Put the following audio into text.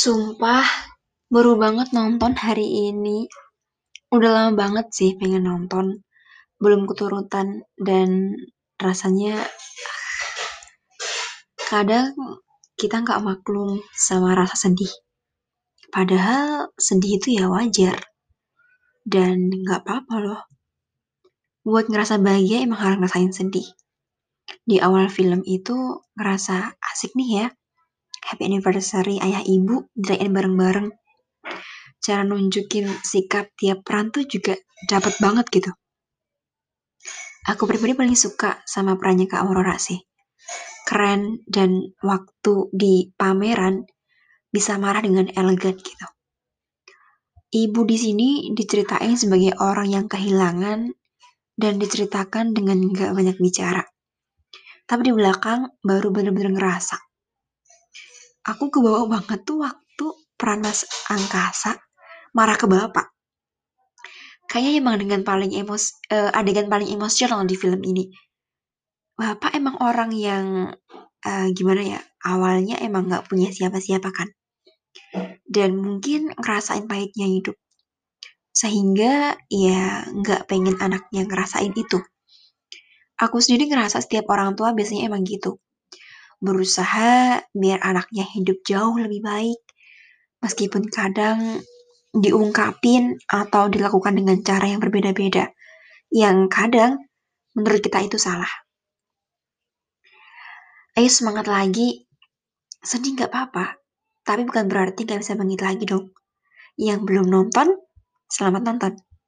Sumpah, baru banget nonton hari ini. Udah lama banget sih pengen nonton. Belum keturutan dan rasanya kadang kita nggak maklum sama rasa sedih. Padahal sedih itu ya wajar. Dan nggak apa-apa loh. Buat ngerasa bahagia emang harus ngerasain sedih. Di awal film itu ngerasa asik nih ya. Happy anniversary ayah ibu dirayain bareng-bareng. Cara nunjukin sikap tiap peran tuh juga dapet banget gitu. Aku pribadi paling suka sama perannya Kak Aurora sih. Keren dan waktu di pameran bisa marah dengan elegan gitu. Ibu di sini diceritain sebagai orang yang kehilangan dan diceritakan dengan gak banyak bicara. Tapi di belakang baru bener-bener ngerasa. Aku kebawa banget tuh waktu peran Mas Angkasa marah ke bapak. Kayaknya emang dengan paling emos uh, adegan paling emosional di film ini. Bapak emang orang yang uh, gimana ya awalnya emang nggak punya siapa-siapa kan dan mungkin ngerasain pahitnya hidup sehingga ya nggak pengen anaknya ngerasain itu aku sendiri ngerasa setiap orang tua biasanya emang gitu berusaha biar anaknya hidup jauh lebih baik. Meskipun kadang diungkapin atau dilakukan dengan cara yang berbeda-beda yang kadang menurut kita itu salah. Ayo semangat lagi. Sedih nggak apa-apa tapi bukan berarti nggak bisa bangkit lagi dong. Yang belum nonton selamat nonton